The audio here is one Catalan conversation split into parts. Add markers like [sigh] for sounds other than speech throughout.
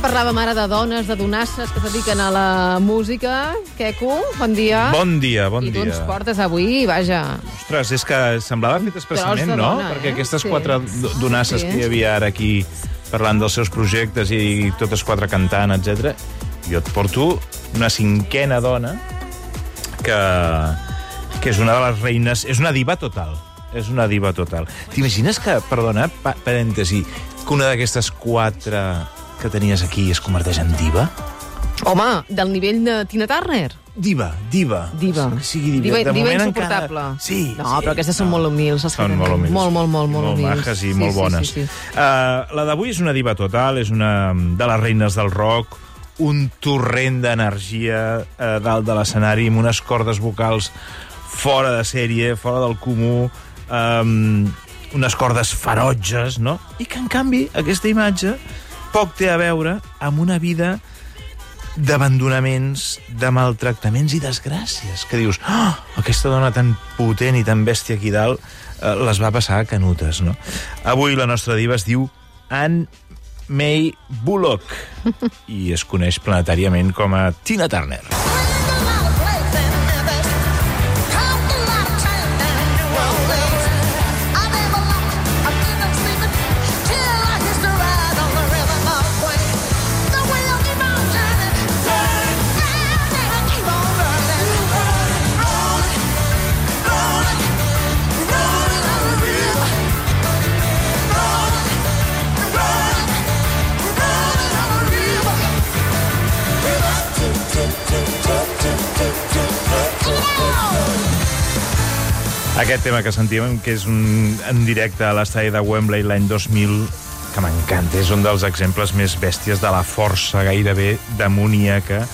que parlàvem ara de dones, de donasses que es dediquen a la música. Queco, bon dia. Bon dia, bon I tu dia. ens portes avui, vaja... Ostres, és que semblava fet expressament, no? dona, Perquè eh? aquestes Sí. quatre do- donasses Sí. que hi havia ara aquí parlant dels seus projectes i totes quatre cantant, etc. jo et porto una cinquena dona que, que és una de les reines... És una diva total. És una diva total. T'imagines que, perdona, pa parèntesi, que una d'aquestes quatre que tenies aquí es converteix en diva? Home, del nivell de Tina Turner. Diva, diva. Diva. Que sigui diva. Diva, De diva insuportable. Encara... Sí, No, sí. però aquestes són molt humils. que Són molt humils. Molt, molt, molt, molt, molt humils. majes i Sí, molt sí, bones. Sí, sí, Uh, la d'avui és una diva total, és una de les reines del rock, un torrent d'energia uh, dalt de l'escenari, amb unes cordes vocals fora de sèrie, fora del comú, um, unes cordes ferotges, no? I que, en canvi, aquesta imatge poc té a veure amb una vida d'abandonaments, de maltractaments i desgràcies, que dius, oh, aquesta dona tan potent i tan bèstia aquí dalt eh, les va passar a canutes, no? Avui la nostra diva es diu Anne May Bullock i es coneix planetàriament com a Tina Turner. Aquest tema que sentíem, que és un, en directe a l'estadi de Wembley l'any 2000, que m'encanta, és un dels exemples més bèsties de la força gairebé demoníaca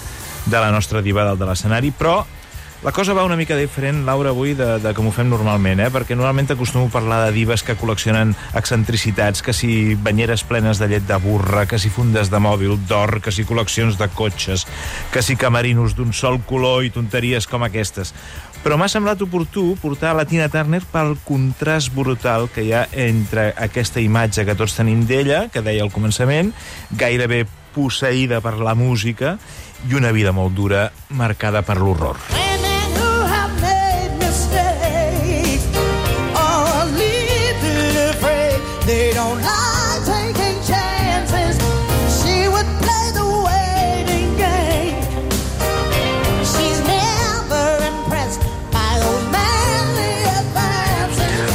de la nostra diva dalt de l'escenari, però la cosa va una mica diferent, Laura, avui, de, de com ho fem normalment, eh? perquè normalment acostumo a parlar de divas que col·leccionen excentricitats, que si banyeres plenes de llet de burra, que si fundes de mòbil d'or, que si col·leccions de cotxes, que si camerinos d'un sol color i tonteries com aquestes. Però m'ha semblat oportú portar la Tina Turner pel contrast brutal que hi ha entre aquesta imatge que tots tenim d'ella, que deia al començament, gairebé posseïda per la música, i una vida molt dura marcada per l'horror. Women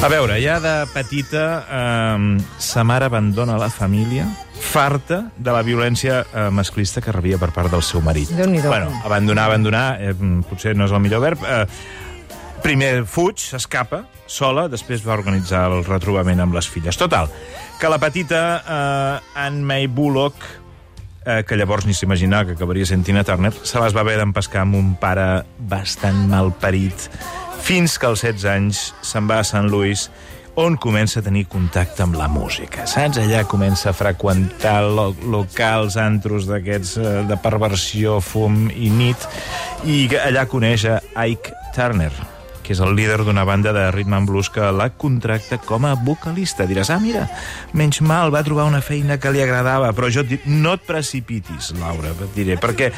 A veure, ja de petita eh, sa mare abandona la família farta de la violència eh, masclista que rebia per part del seu marit. Déu-n'hi-do. Bueno, abandonar, abandonar, eh, potser no és el millor verb. Eh, primer fuig, s'escapa, sola, després va organitzar el retrobament amb les filles. Total, que la petita eh, Anne May Bullock eh, que llavors ni s'imaginava que acabaria sent Tina Turner, se les va haver d'empescar amb un pare bastant malparit, fins que als 16 anys se'n va a Sant Louis, on comença a tenir contacte amb la música. Saps? Allà comença a freqüentar lo locals, antros d'aquests eh, de perversió, fum i nit, i allà coneix a Ike Turner, que és el líder d'una banda de rhythm and blues que la contracta com a vocalista. Diràs, ah, mira, menys mal, va trobar una feina que li agradava, però jo et dic, no et precipitis, Laura, et diré, perquè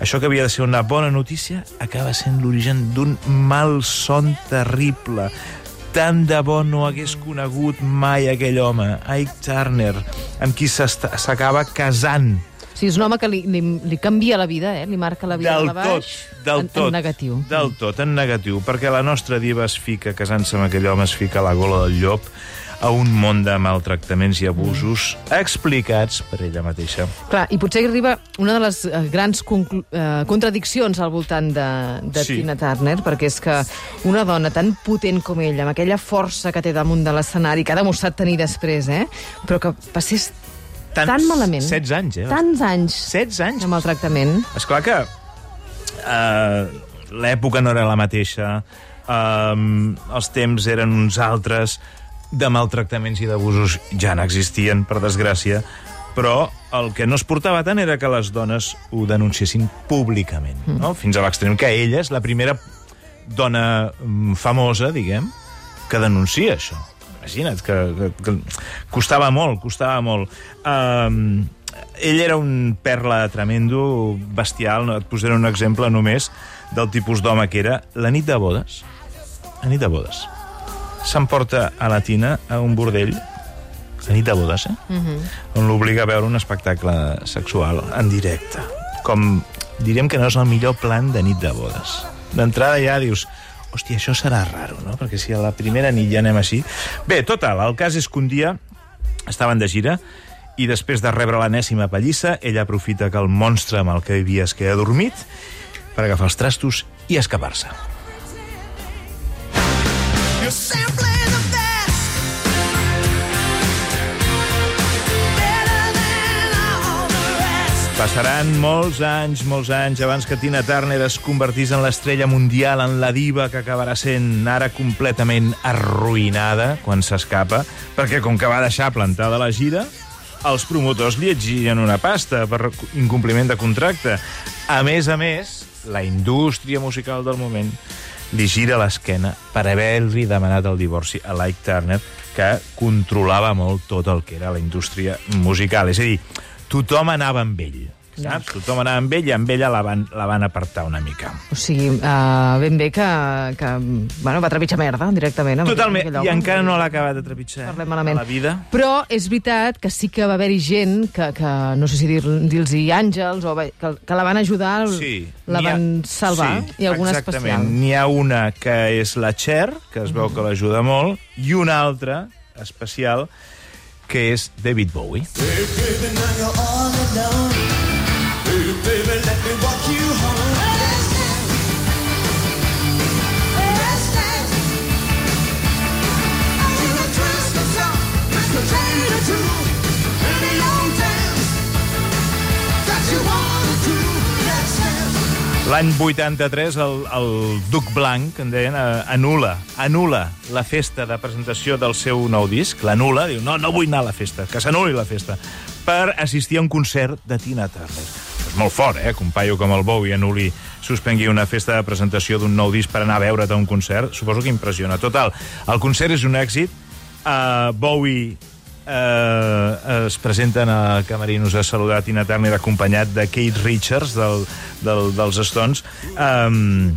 això que havia de ser una bona notícia acaba sent l'origen d'un mal son terrible. Tant de bo no hagués conegut mai aquell home, Ike Turner, amb qui s'acaba casant. Sí, és un home que li, li, li canvia la vida, eh? Li marca la vida Del de baix. tot, del en, tot. En negatiu. Del tot, en negatiu, perquè la nostra diva es fica, casant-se amb aquell home, es fica a la gola del llop a un món de maltractaments i abusos explicats per ella mateixa. Clar, i potser arriba una de les eh, grans eh, contradiccions al voltant de, de Sí. Tina Turner, perquè és que una dona tan potent com ella, amb aquella força que té damunt de l'escenari, que ha demostrat tenir després, eh? però que passés Tants- tan malament. 16 anys, eh? Tants anys 16 anys. de maltractament. És clar que uh, l'època no era la mateixa, um, els temps eren uns altres, de maltractaments i d'abusos ja n'existien, per desgràcia, però el que no es portava tant era que les dones ho denunciessin públicament, no? fins a l'extrem que ella és la primera dona mm, famosa, diguem, que denuncia això. imagina't, que, que, que costava molt, costava molt. Um, ell era un perla tremendo, bestial, no? et posaré un exemple només del tipus d'home que era. La nit de bodes, la nit de bodes, s'emporta a la Tina a un bordell, la nit de bodes, eh? Uh -huh. on l'obliga a veure un espectacle sexual en directe. Com direm que no és el millor plan de nit de bodes. D'entrada ja dius, hòstia, això serà raro, no? Perquè si a la primera nit ja anem així... Bé, total, el cas és que un dia estaven de gira i després de rebre l'anèsima pallissa, ella aprofita que el monstre amb el que vivia es queda dormit per agafar els trastos i escapar-se. You're simply Passaran molts anys, molts anys, abans que Tina Turner es convertís en l'estrella mundial, en la diva que acabarà sent ara completament arruïnada quan s'escapa, perquè com que va deixar plantada la gira, els promotors li exigien una pasta per incompliment de contracte. A més a més, la indústria musical del moment li gira l'esquena per haver-li demanat el divorci a Ike Turner, que controlava molt tot el que era la indústria musical. És a dir, tothom anava amb ell. Saps? Tothom anava amb ell i amb ella la van, la van apartar una mica. O sigui, uh, ben bé que, que bueno, va trepitjar merda directament. amb Totalment, aquell i encara no l'ha acabat de trepitjar. Parlem malament. A la vida. Però és veritat que sí que va haver-hi gent que, que no sé si dir- dir-los àngels, o que, que la van ajudar, Sí. la N'hi ha- van salvar, sí, i alguna exactament. especial. N'hi ha una que és la Cher, que es veu que l'ajuda molt, i una altra especial, que és David Bowie. Hey, baby, now you're all alone. Baby, let me walk you home. To. Any that you. L'any 83, el, el Duc Blanc, en deien, eh, anula, anula la festa de presentació del seu nou disc, l'anula, diu, no, no vull anar a la festa, que s'anuli la festa, per assistir a un concert de Tina Turner. Molt fort, eh, que un paio com el Bowie anuli, suspengui una festa de presentació d'un nou disc per anar a veure't a un concert, suposo que impressiona. Total, el concert és un èxit, uh, Bowie eh, es presenten a Camerinos a saludar Tina Turner acompanyat de Kate Richards del, del, dels Stones um,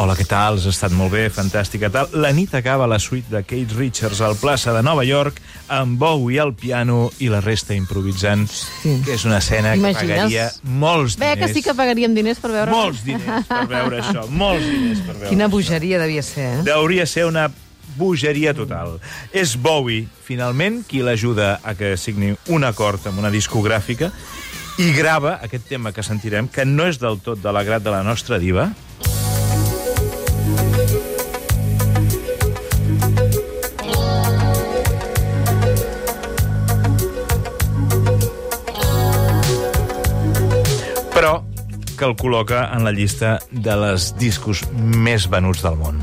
hola, què tal? Has estat molt bé, fantàstica tal. La nit acaba la suite de Kate Richards al plaça de Nova York amb Bowie al piano i la resta improvisant Sí. que és una escena que Imagines? pagaria molts Bé, diners que sí que pagaríem diners per veure... molts diners per veure això molts diners per veure Quina això. bogeria devia ser, eh? Hauria ser una bogeria total. És Bowie, finalment, qui l'ajuda a que signi un acord amb una discogràfica i grava aquest tema que sentirem, que no és del tot de l'agrat de la nostra diva, però que el col·loca en la llista de les discos més venuts del món.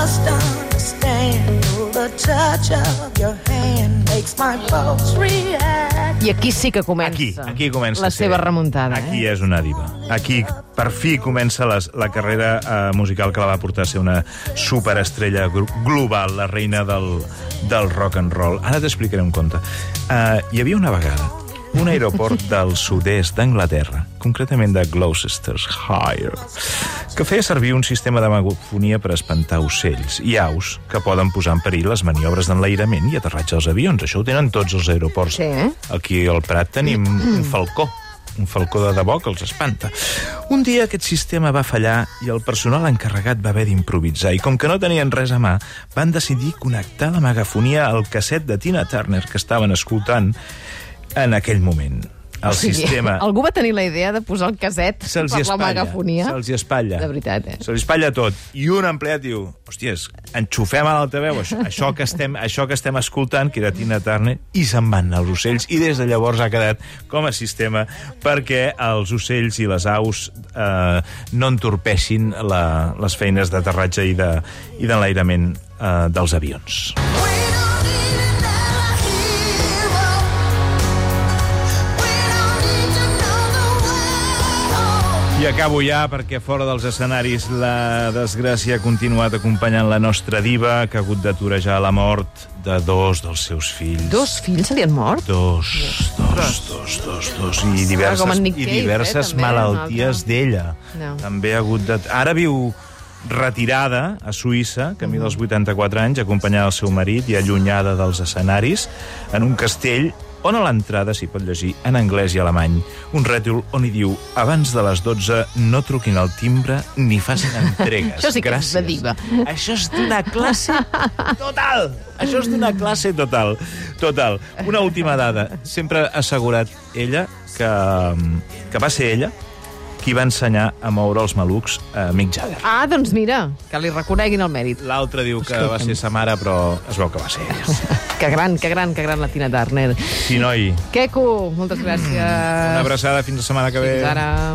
Must understand the touch of your hand makes my pulse react. I aquí sí que comença. Aquí, aquí comença la seva remuntada. Aquí eh? és una diva. Aquí, per fi, comença les, la carrera eh, musical que la va portar a ser una superestrella global, la reina del, del rock and roll. Ara t'explicaré un conte. Uh, hi havia una vegada un aeroport del sud-est d'Anglaterra, concretament de Gloucestershire, que feia servir un sistema de megafonia per espantar ocells i aus que poden posar en perill les maniobres d'enlairament i aterratge dels avions. Això ho tenen tots els aeroports. Sí, eh? Aquí al Prat tenim un falcó, un falcó de debò que els espanta. Un dia aquest sistema va fallar i el personal encarregat va haver d'improvisar i com que no tenien res a mà, van decidir connectar la megafonia al casset de Tina Turner que estaven escoltant en aquell moment. El O sigui, sistema [laughs] Algú va tenir la idea de posar el caset se'ls per hi la espatlla. megafonia. Se'ls hi espatlla. De veritat, eh? Se li espatlla tot. I un empleat diu, hòsties, enxufem a l'altaveu això, això, que estem, això que estem escoltant, que era Tina Turner, i se'n van anar els ocells. I des de llavors ha quedat com a sistema perquè els ocells i les aus eh, no entorpeixin la, les feines d'aterratge i de- i d'enlairament eh, dels avions. I acabo ja, perquè fora dels escenaris la desgràcia ha continuat acompanyant la nostra diva, que ha hagut d'aturejar la mort de dos dels seus fills. Dos fills se li han mort? Dos, dos, dos, dos, dos. I diverses, i eh, diverses també, malalties d'ella. No. També ha hagut de... Ara viu retirada a Suïssa, camí dels 84 anys, acompanyada del seu marit i allunyada dels escenaris, en un castell on a l'entrada s'hi pot llegir en anglès i alemany un rètol on hi diu abans de les 12 no truquin al timbre ni facin entregues. [laughs] Això sí que és Gràcies. de diva. Això és d'una classe total. Això és d'una classe total. Total. Una última dada. Sempre ha assegurat ella que, que va ser ella qui va ensenyar a moure els malucs a Mick Jagger. Ah, doncs mira, que li reconeguin el mèrit. L'altre diu que va ser sa mare, però es veu que va ser ella. [laughs] Que gran, que gran, que gran la Tina Turner. Sí, noi. Queco, moltes gràcies. Una abraçada fins la setmana que ve. Fins ara.